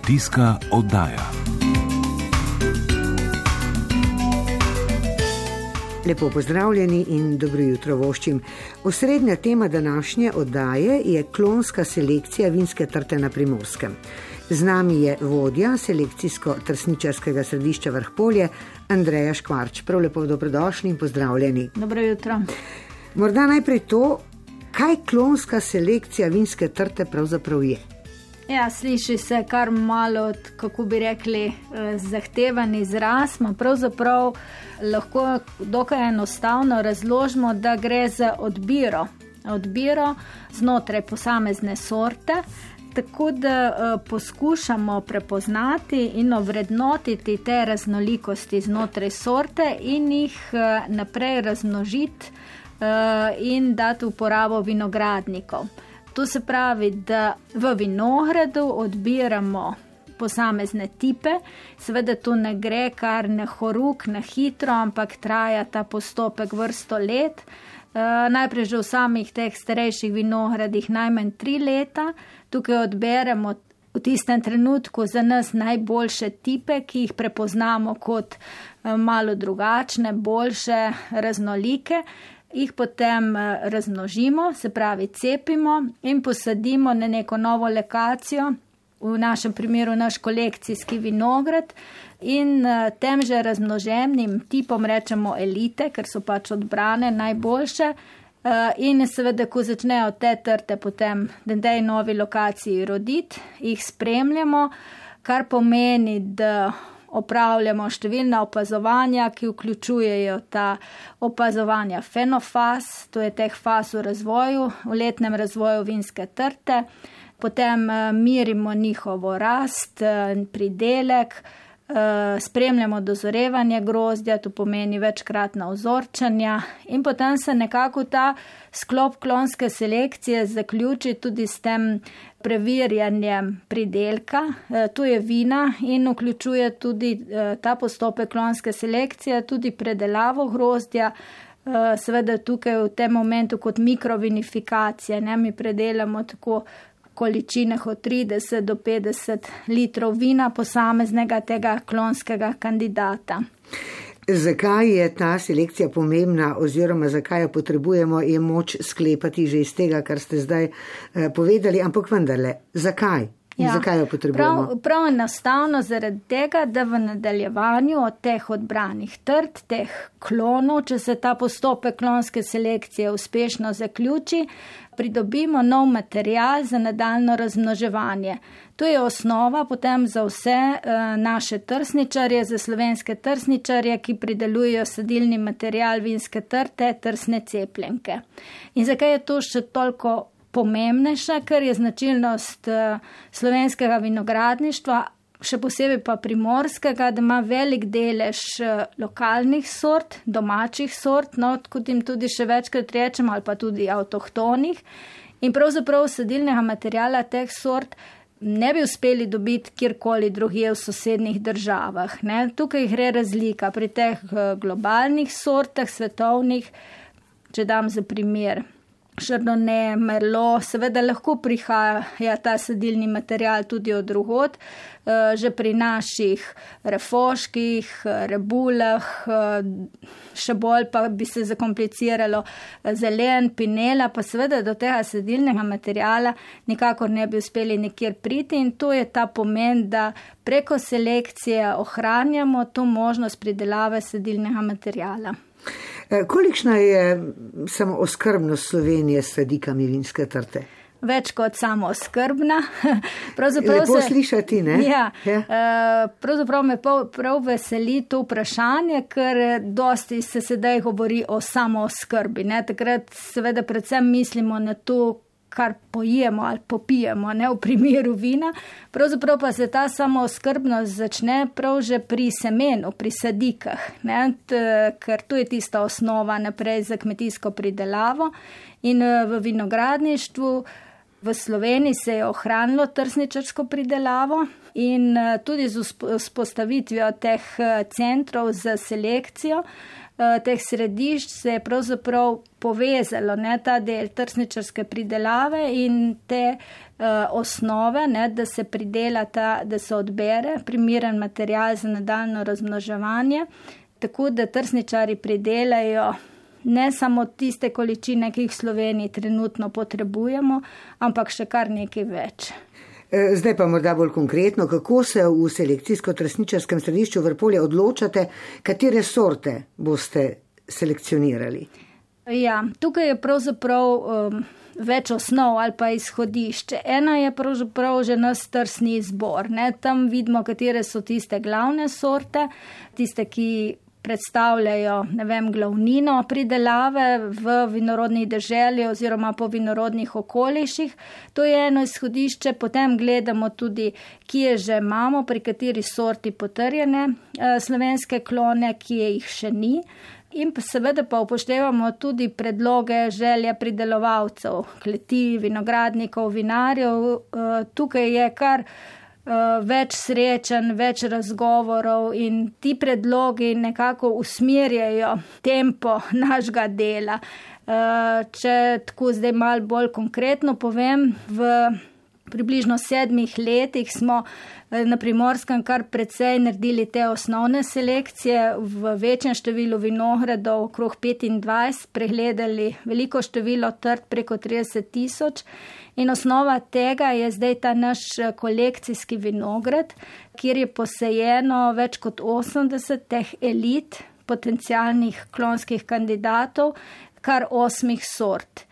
Kmetijska oddaja. Lepo pozdravljeni in dobro jutro voščim. Osrednja tema današnje oddaje je klonska selekcija vinske trte na primorskem. Z nami je vodja selekcijsko-trsničarskega središča Vrhpolje, Andreja Škvarč. Prav lepo dobrodošli in pozdravljeni. Dobro jutro. Morda najprej to, kaj klonska selekcija vinske trte pravzaprav je. Ja, sliši se kar malo, kako bi rekli, eh, zahteven izraz. Pravzaprav lahko dokaj enostavno razložimo, da gre za odbiro, odbiro znotraj posamezne sorte. Tako da uh, poskušamo prepoznati in ovrednotiti te raznolikosti znotraj sorte in jih uh, naprej razmnožiti in dati uporabo vinogradnikov. To se pravi, da v vinogradu odbiramo posamezne tipe, seveda to ne gre kar na horuk, na hitro, ampak traja ta postopek vrsto let. Uh, najprej že v samih teh starejših vinogradih najmanj tri leta, tukaj odberemo v tistem trenutku za nas najboljše tipe, ki jih prepoznamo kot uh, malo drugačne, boljše, raznolike jih potem eh, razmnožimo, se pravi cepimo in posadimo na neko novo lokacijo, v našem primeru naš kolekcijski vinograd. In eh, tem že razmnoženim tipom rečemo elite, ker so pač odbrane najboljše. Eh, in seveda, ko začnejo te trte potem na tej novi lokaciji roditi, jih spremljamo, kar pomeni, da opravljamo številna opazovanja, ki vključujejo ta opazovanja fenofaz, to je teh faz v razvoju, v letnem razvoju vinske trte, potem eh, mirimo njihovo rast, eh, pridelek, spremljamo dozorevanje grozdja, to pomeni večkratna ozorčanja in potem se nekako ta sklop klonske selekcije zaključi tudi s tem preverjanjem pridelka, eh, tu je vina in vključuje tudi eh, ta postopek klonske selekcije, tudi predelavo grozdja. Eh, seveda tukaj v tem momentu kot mikrovinifikacija, ne mi predelamo tako količinah od 30 do 50 litrov vina posameznega tega klonskega kandidata. Zakaj je ta selekcija pomembna oziroma zakaj jo potrebujemo, je moč sklepati že iz tega, kar ste zdaj eh, povedali, ampak vendarle, zakaj? Ja, zakaj jo potrebujemo? Prav, prav enostavno zaradi tega, da v nadaljevanju od teh odbranih trd, teh klonov, če se ta postopek klonske selekcije uspešno zaključi, pridobimo nov material za nadaljno razmnoževanje. To je osnova potem za vse uh, naše trsničarje, za slovenske trsničarje, ki pridelujejo sadilni material vinske trte, trsne cepljenke. In zakaj je to še toliko pomembnejše, ker je značilnost uh, slovenskega vinogradništva še posebej pa primorskega, da ima velik delež eh, lokalnih sort, domačih sort, no, kot jim tudi še večkrat rečemo, ali pa tudi avtohtonih. In pravzaprav sadilnega materijala teh sort ne bi uspeli dobiti kjerkoli drugje v sosednjih državah. Ne. Tukaj gre razlika pri teh eh, globalnih sortah, svetovnih, če dam za primer. Šardone, merlo, seveda lahko prihaja ta sadilni material tudi od drugot, eh, že pri naših refoških, rebulah, eh, še bolj pa bi se zakompliciralo eh, zelen, pinela, pa seveda do tega sadilnega materijala nikakor ne bi uspeli nikjer priti in to je ta pomen, da preko selekcije ohranjamo to možnost pridelave sadilnega materijala. Eh, kolikšna je samo oskrbnost Slovenije s sadikami vinske trte? Več kot samo skrbna. Lepo se, slišati, ne? Ja, ja. Eh, pravzaprav me prav veseli to vprašanje, ker dosti se sedaj govori o samo skrbi. Ne? Takrat seveda predvsem mislimo na to, kar pojemo ali popijemo, ne v primeru vina. Pravzaprav pa se ta samooskrbnost začne prav že pri semenu, pri sadikah, ne? ker tu je tista osnova naprej za kmetijsko pridelavo in eh, v vinogradništvu. V Sloveniji se je ohranilo trsničarsko pridelavo in eh, tudi z vzpostavitvijo teh eh, centrov za selekcijo teh središč se je pravzaprav povezalo ne, ta del trsničarske pridelave in te uh, osnove, ne, da se pridela ta, da se odbere primeren material za nadaljno razmnoževanje, tako da trsničari pridelajo ne samo tiste količine, ki jih v Sloveniji trenutno potrebujemo, ampak še kar nekaj več. E, zdaj pa morda bolj konkretno, kako se v selekcijsko-trsničarskem središču Vrpolje odločate, katere sorte boste selekcionirali? Ja, tukaj je pravzaprav um, več osnov ali pa izhodišče. Ena je pravzaprav že nas trsni izbor. Ne? Tam vidimo, katere so tiste glavne sorte, tiste, ki predstavljajo vem, glavnino pridelave v vinorodni deželi oziroma po vinorodnih okoliših. To je eno izhodišče, potem gledamo tudi, kje že imamo, pri kateri sorti potrjene eh, slovenske klone, kje jih še ni. In pa seveda pa upoštevamo tudi predloge, želje pridelovalcev, kleti, vinogradnikov, vinarjev. Eh, tukaj je kar več srečen, več razgovorov in ti predlogi nekako usmerjajo tempo našega dela. Uh, če tako zdaj mal bolj konkretno povem, v približno sedmih letih smo eh, na primorskem kar precej naredili te osnovne selekcije v večjem številu vinogradov, okrog 25, pregledali veliko število trd preko 30 tisoč. In osnova tega je zdaj ta naš eh, kolekcijski vinograd, kjer je posejeno več kot 80 teh elit, potencijalnih klonskih kandidatov, kar osmih sort.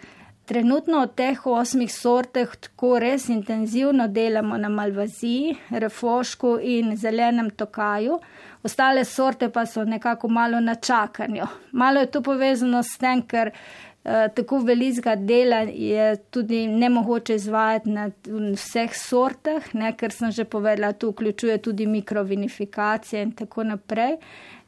Trenutno od teh osmih sorteh tako res intenzivno delamo na Malvaziji, Refošku in Zelenem Tokaju, ostale sorte pa so nekako malo na čakanju. Malo je to povezano s tem, ker Eh, tako velikega dela je tudi ne mogoče izvajati na vseh sortah, ne, ker sem že povedala, tu vključuje tudi mikrovinifikacije in tako naprej.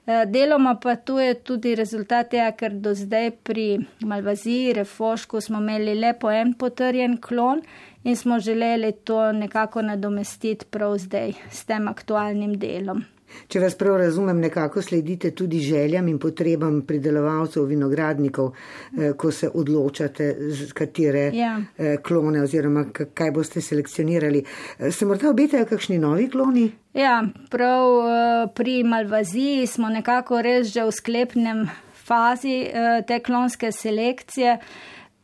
Deloma pa tu je tudi rezultat tega, ker do zdaj pri Malvaziji, Refošku smo imeli le po en potrjen klon in smo želeli to nekako nadomestiti prav zdaj s tem aktualnim delom. Če vas prav razumem, nekako sledite tudi željam in potrebam pridelovalcev vinogradnikov, eh, ko se odločate, katere ja. Eh, klone oziroma kaj boste selekcionirali. Eh, se morda obetajo kakšni novi kloni? Ja, prav pri Malvaziji smo nekako res že v sklepnem fazi te klonske selekcije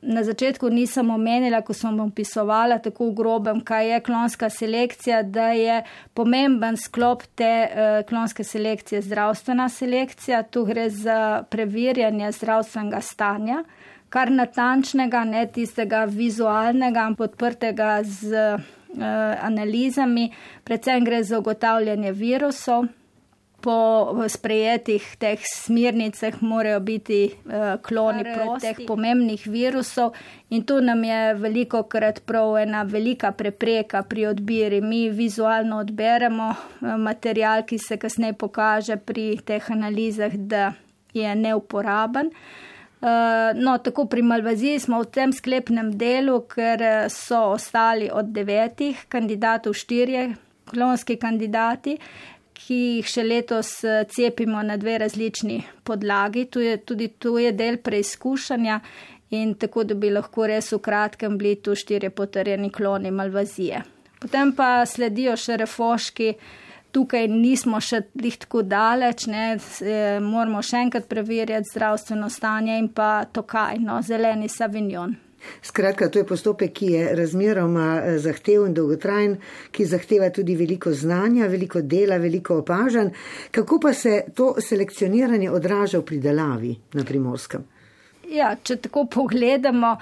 na začetku nisem omenila, ko sem opisovala tako v grobem, kaj je klonska selekcija, da je pomemben sklop te uh, klonske selekcije zdravstvena selekcija. Tu gre za preverjanje zdravstvenega stanja, kar natančnega, ne tistega vizualnega, podprtega z uh, analizami, predvsem gre za ugotavljanje virusov po sprejetih teh smernicah morajo biti uh, kloni proti teh pomembnih virusov in tu nam je veliko krat prav ena velika prepreka pri odbiri. Mi vizualno odberemo uh, material, ki se kasneje pokaže pri teh analizah, da je neuporaben. No, tako pri Malvaziji smo v tem sklepnem delu, ker so ostali od devetih kandidatov štirje klonski kandidati ki jih še letos eh, cepimo na dve različni podlagi. Tu je tudi tu je del preizkušanja in tako, da bi lahko res v kratkem bili tu štiri potrjeni kloni malvazije. Potem pa sledijo še refoški. Tukaj nismo še tako daleč, ne, eh, moramo še enkrat preverjati zdravstveno stanje in pa tokaj, no, zeleni savignon. Skratka, to je postopek, ki je razmeroma eh, zahteven dolgotrajen, ki zahteva tudi veliko znanja, veliko dela, veliko opažanj. Kako pa se to selekcioniranje odraža v pridelavi na primorskem? Ja, če tako pogledamo,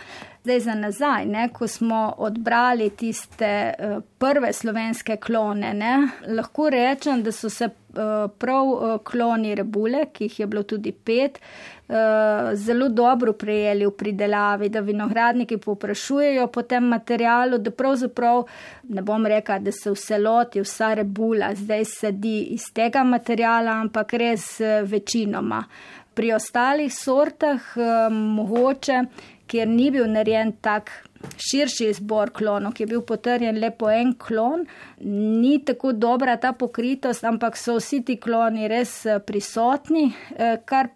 zdaj za nazaj, ne, ko smo odbrali tiste uh, prve slovenske klone, ne, lahko rečem, da so se uh, prav uh, kloni rebule, ki jih je bilo tudi pet, zelo dobro prejeli v pridelavi, da vinogradniki poprašujejo po tem materialu, da pravzaprav ne bom rekla, da se v celoti vsa rebula zdaj sedi iz tega materijala, ampak res večinoma pri ostalih sortah um, mogoče, kjer ni bil narejen tak širši izbor klonov, ki je bil potrjen le po en klon, ni tako dobra ta pokritost, ampak so vsi ti kloni res eh, prisotni, eh, kar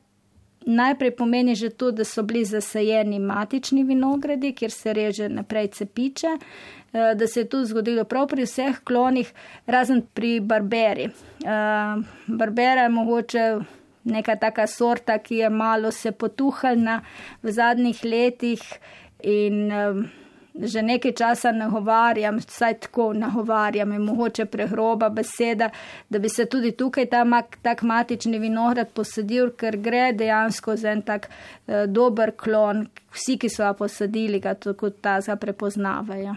najprej pomeni že to, da so bili zasajeni matični vinogradi, kjer se reže naprej cepiče, eh, da se je to zgodilo prav pri vseh klonih, razen pri barberi. Barbera je mogoče neka taka sorta, ki je malo se potuhalna v zadnjih letih in že nekaj časa nagovarjam, vsaj tako nagovarjam, je mogoče pregroba beseda, da bi se tudi tukaj ta tak matični vinograd posadil, ker gre dejansko za en tak eh, dober klon. Vsi, ki so ga posadili, ga tako ta prepoznavajo.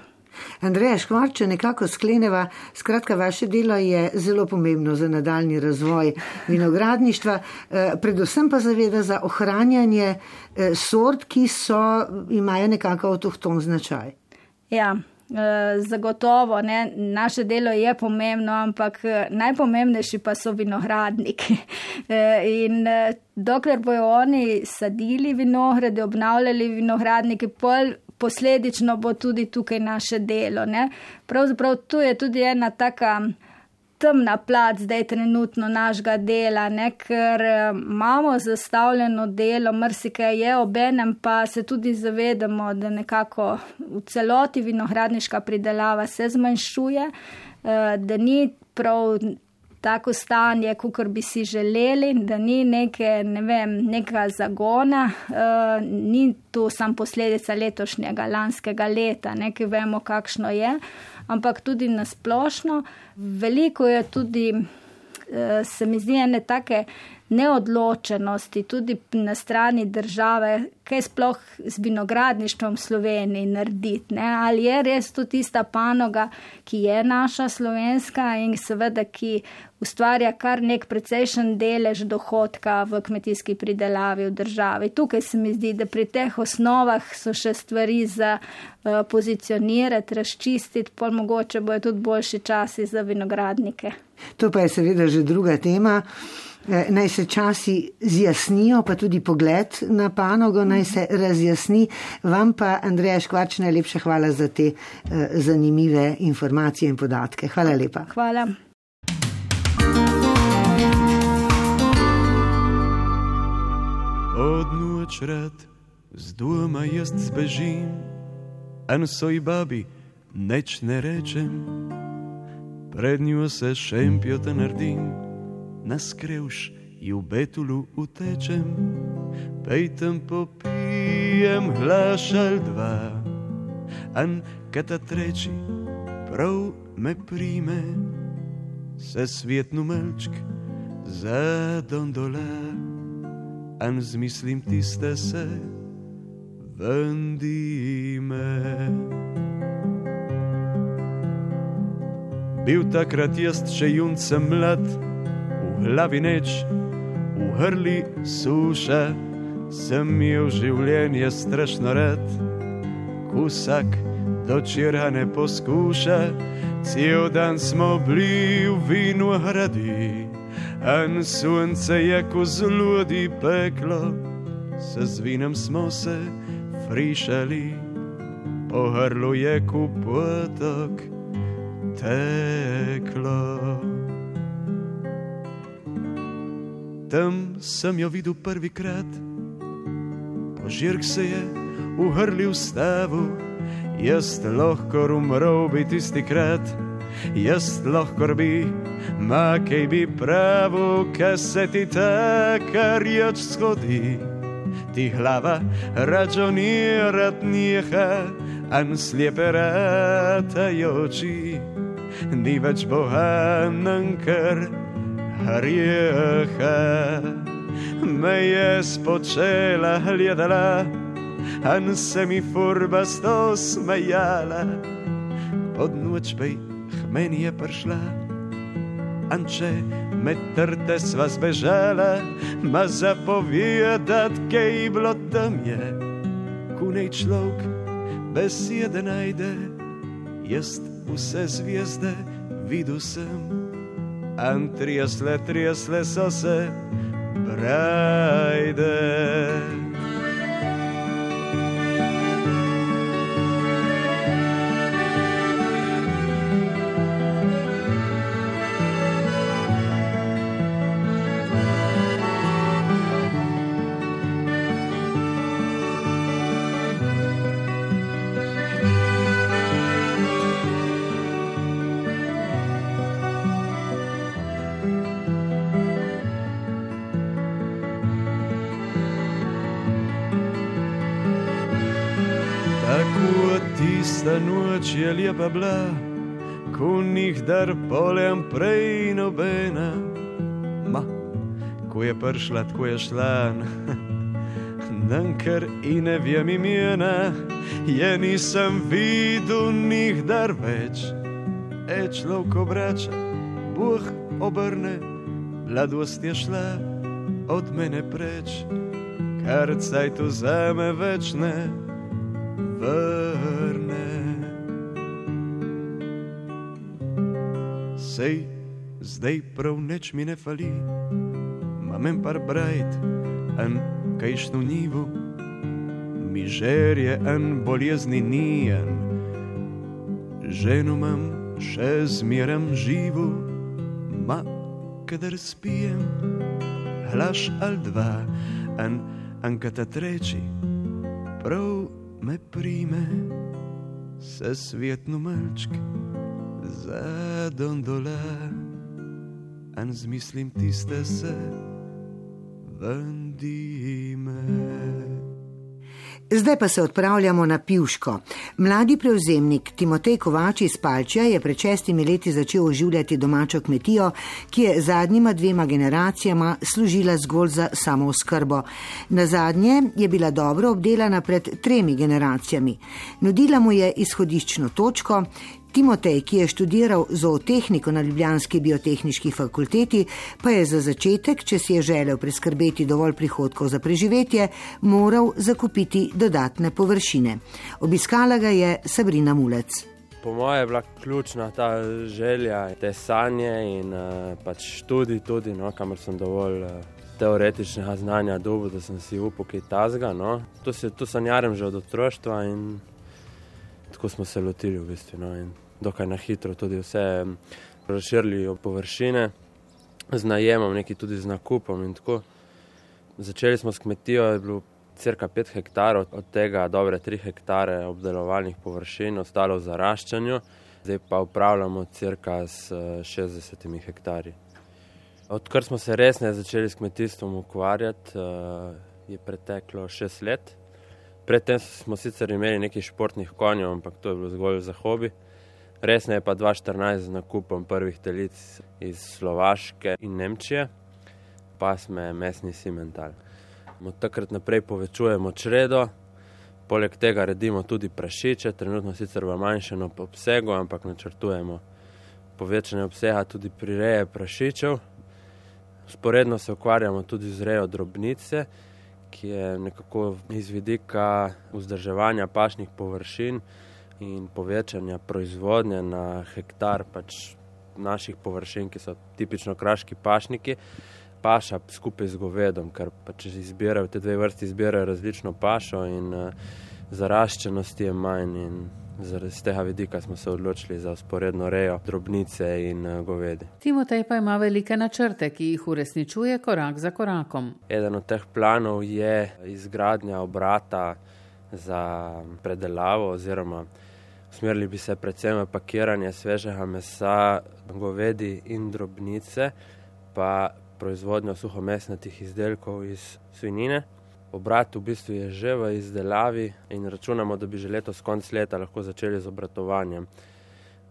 Andreja Škvarče, nekako skleneva, skratka, vaše delo je zelo pomembno za nadaljni razvoj vinogradništva, eh, predvsem pa zaveda za ohranjanje eh, sort, ki so, imajo nekako avtohton značaj. Ja. Eh, zagotovo, ne, naše delo je pomembno, ampak najpomembnejši pa so vinogradniki. In dokler bojo oni sadili vinograde, obnavljali vinogradnike, pol posledično bo tudi tukaj naše delo. Ne? Pravzaprav tu je tudi ena taka temna plat zdaj trenutno našega dela, ne? ker imamo zastavljeno delo, mrsike je obenem, pa se tudi zavedamo, da nekako v celoti vinogradniška pridelava se zmanjšuje, eh, da ni prav tako stanje, kot bi si želeli, da ni neke, ne vem, neka zagona, uh, ni to sam posledica letošnjega, lanskega leta, nekaj vemo, kakšno je, ampak tudi nasplošno. Veliko je tudi, uh, se mi zdi, ene take neodločenosti tudi na strani države, kaj sploh z vinogradništvom Sloveniji narediti. Ne? Ali je res to tista panoga, ki je naša slovenska in seveda, ki ustvarja kar nek precejšen delež dohodka v kmetijski pridelavi v državi. Tukaj se mi zdi, da pri teh osnovah so še stvari za uh, pozicionirati, razčistiti, pol mogoče bojo tudi boljši časi za vinogradnike. To pa je seveda že druga tema. Eh, naj se časi zjasnijo, pa tudi pogled na panogo naj se razjasni. Vam pa, Andreja Škvarč, najlepša hvala za te uh, zanimive informacije in podatke. Hvala lepa. Hvala. Od noč rad z doma jaz zbežim, en soj babi neč ne rečem, pred njo se šempijo te naredim na skrevš in v betulu utečem, pejtem popijem glašal dva, an kata treči prav me prime, se svetnu melčk za dondola, an zmislim tiste se vendime. Bil takrat jaz še juncem mlad, glavi neč, v hrli suša, sem imel življenje strašno rad. Kusak do čira ne poskuša, cel dan smo bili v vinu hradi, an sunce je ko zlodi peklo, se z vinem smo se frišali, po hrlu je kupotok teklo. Tam sem jo videl prvikrat, požirk se je uhrlil v stavu, jaz lahko umrl bi tisti krat, jaz lahko bi, ma kaj bi pravo, kaj se ti takar jač skodi. Ti glava rađonirat nijeha, an slijepe ratajoči, ni več bohanan kar rjeha me je spočela gledala, an se mi furba sto smejala. Pod noč pej meni je prišla, an če me trte sva zbežala, ma zapovedat, kaj bilo tam je, kunej človek besede najde, jaz vse zvijezde videl sem. Antriesle, triesle sose brajde. Tista noč je lepa bila, ko njih dar polem prej nobena. Ma, ko je prišla, tako je šla. Nankar in ne vem imena, je nisem videl njih dar več. E človek obrača, Bog obrne, mladost je šla od mene preč, kar caj tu zame več ne vrne. Sej, zdaj prav neč mi ne fali, imam par brajt, en kajšno nivo, mi žerje en bolezni nijen, ženo imam še zmerem živo, ma kadar spijem, hlaš al dva, en ankata treči, prav me prime, se svetno malčk za dondola, en zmislim tiste se vendime. Zdaj pa se odpravljamo na Pivško. Mladi prevzemnik Timotej Kovač iz Palčja je pred šestimi leti začel oživljati domačo kmetijo, ki je zadnjima dvema generacijama služila zgolj za samooskrbo. Na zadnje je bila dobro obdelana pred tremi generacijami. Nudila mu je izhodiščno točko, Timotej, ki je študiral zootehniko na Ljubljanski biotehnički fakulteti, pa je za začetek, če si je želel preskrbeti dovolj prihodkov za preživetje, moral zakupiti dodatne površine. Obiskala ga je Sabrina Mulec. Po mojem je bila ključna ta želja, te sanje in uh, pač študij, tudi, no, kamor sem dovolj uh, teoretičnega znanja dobil, da sem si upal kaj tazga. No. To, se, to sanjarem že od otroštva in tako smo se lotili v bistvu. No, dokaj na hitro tudi vse razširili površine, z najemom, nekaj tudi z nakupom. Začeli smo s kmetijo, je bilo crka 5 hektarov, od tega dobre 3 hektare obdelovalnih površin, ostalo v zaraščanju, zdaj pa upravljamo crka s 60 hektarji. Odkar smo se resne začeli s kmetijstvom ukvarjati, je preteklo 6 let. Predtem smo sicer imeli nekaj športnih konjev, ampak to je bilo zgolj za hobi. Resne je pa 2014 z nakupom prvih telic iz Slovaške in Nemčije, pa smo mesni simental. Od takrat naprej povečujemo čredo, poleg tega redimo tudi prašiče, trenutno sicer v manjšem obsegu, ampak načrtujemo povečanje obsega tudi pri reji prašičev. Sporedno se ukvarjamo tudi z rejo drobnice ki je nekako iz vidika vzdrževanja pašnih površin in povečanja proizvodnje na hektar pač naših površin, ki so tipično kraški pašniki, paša skupaj z govedom, ker pač izbirajo te dve vrsti, izbirajo različno pašo in uh, zaraščenosti je manj. Zaradi tega vidika smo se odločili za usporedno rejo drobnice in eh, govedi. Timotej pa ima velike načrte, ki jih uresničuje korak za korakom. Eden od teh planov je izgradnja obrata za predelavo, oziroma usmerili bi se predvsem v pakiranje svežega mesa, govedi in drobnice, pa proizvodnjo suhomesnatih izdelkov iz svinjine. Obrat v bistvu je že v izdelavi in računamo, da bi že letos konc leta lahko začeli z obratovanjem.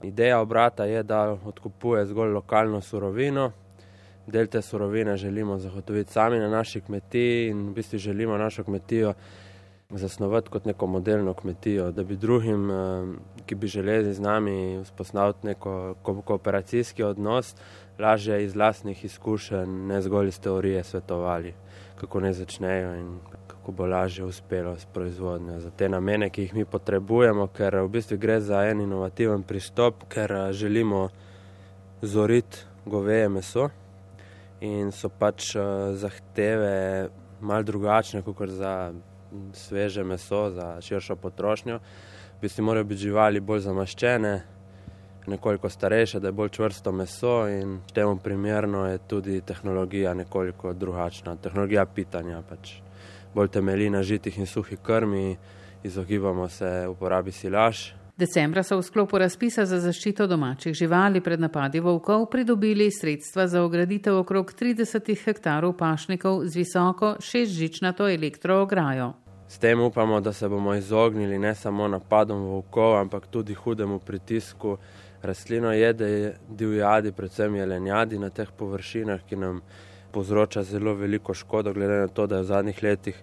Ideja obrata je, da odkupuje zgolj lokalno surovino, del te surovine želimo zagotoviti sami na naši kmetiji in v bistvu želimo našo kmetijo zasnovati kot neko modelno kmetijo, da bi drugim, eh, ki bi želeli z nami vzpostaviti neko kooperacijski odnos, lažje iz lastnih izkušenj, ne zgolj iz teorije svetovali kako ne začnejo in kako bo lažje uspelo s proizvodnjo za te namene, ki jih mi potrebujemo, ker v bistvu gre za en inovativen pristop, ker eh, želimo zoriti goveje meso in so pač eh, zahteve mal drugačne, kot za sveže meso, za širšo potrošnjo. V bistvu morajo biti živali bolj zamaščene, nekoliko starejše, da je bolj čvrsto meso in temu primerno je tudi tehnologija nekoliko drugačna. Tehnologija pitanja pač bolj temelji na žitih in suhi krmi, izogibamo se uporabi silaž. Decembra so v sklopu razpisa za zaščito domačih živali pred napadi volkov pridobili sredstva za ograditev okrog 30 hektarov pašnikov z visoko šestžičnato elektroograjo. S tem upamo, da se bomo izognili ne samo napadom volkov, ampak tudi hudemu pritisku rastlino jede divjadi, predvsem jelenjadi na teh površinah, ki nam povzroča zelo veliko škodo, glede na to, da je v zadnjih letih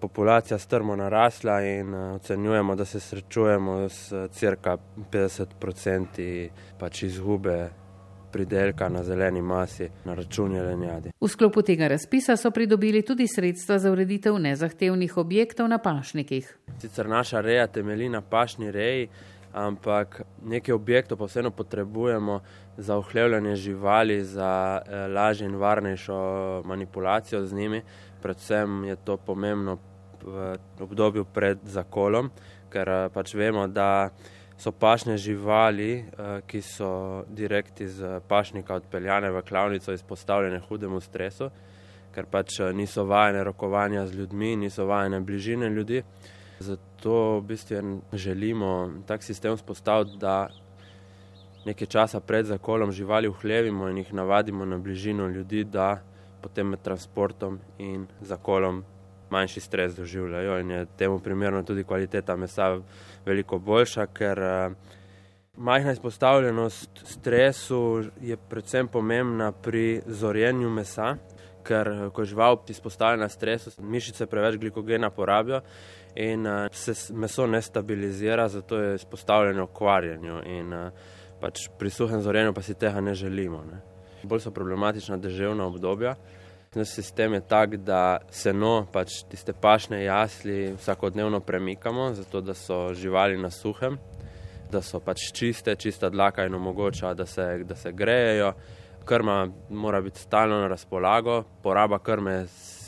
populacija strmo narasla in uh, ocenjujemo, da se srečujemo s crka 50% pač izgube pridelka na zeleni masi na račun jelenjadi. V sklopu tega razpisa so pridobili tudi sredstva za ureditev nezahtevnih objektov na pašnikih. Sicer naša reja temelji na pašni reji, ampak nekaj objektov pa vseeno potrebujemo za ohlevljanje živali, za eh, lažjo in varnejšo manipulacijo z njimi. Predvsem je to pomembno v obdobju pred zakolom, ker eh, pač vemo, da so pašne živali, eh, ki so direkt iz pašnika odpeljane v klavnico, izpostavljene hudemu stresu, ker pač niso vajene rokovanja z ljudmi, niso vajene bližine ljudi. Zato v bistvu želimo tak sistem vzpostaviti, da nekaj časa pred zakolom živali uhlevimo in jih navadimo na bližino ljudi, da potem med transportom in zakolom manjši stres doživljajo. In je temu primerno tudi kvaliteta mesa veliko boljša, ker eh, majhna izpostavljenost stresu je predvsem pomembna pri zorjenju mesa. Ker, eh, ko je žival izpostavljena stresu, mišice preveč glikogena porabijo in uh, se meso ne stabilizira, zato je izpostavljeno kvarjenju. In, uh, pač pri suhem zorenju pa si tega ne želimo. Ne. Bolj so problematična deževna obdobja. Naš sistem je tak, da seno, pač tiste pašne jasli, vsakodnevno premikamo, zato da so živali na suhem, da so pač čiste, čista dlaka in omogoča, da se, da se grejejo. Krma mora biti stalno na razpolago, poraba krme je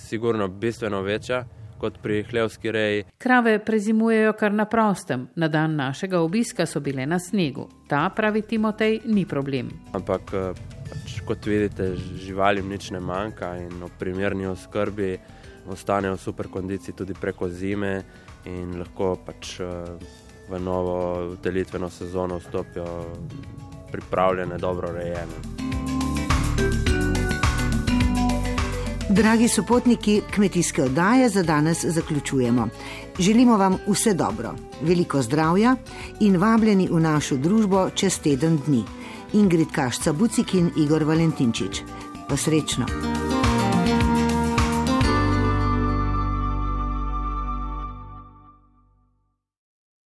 sigurno bistveno večja kot pri hlevski reji. Krave prezimujejo kar na prostem. Na dan našega obiska so bile na snegu. Ta, pravi Timotej, ni problem. Ampak, eh, pač, kot vidite, živalim nič ne manjka in ob primerni oskrbi ostanejo v super kondiciji tudi preko zime in lahko pač eh, v novo delitveno sezono vstopijo pripravljene, dobro rejene. Dragi sopotniki kmetijske oddaje, za danes zaključujemo. Želimo vam vse dobro, veliko zdravja in vabljeni v našo družbo čez teden dni. Ingrid Kašca Bucik in Igor Valentinčič. Pa srečno!